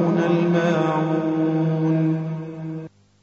يَرَوْنَ الْمَاعُونَ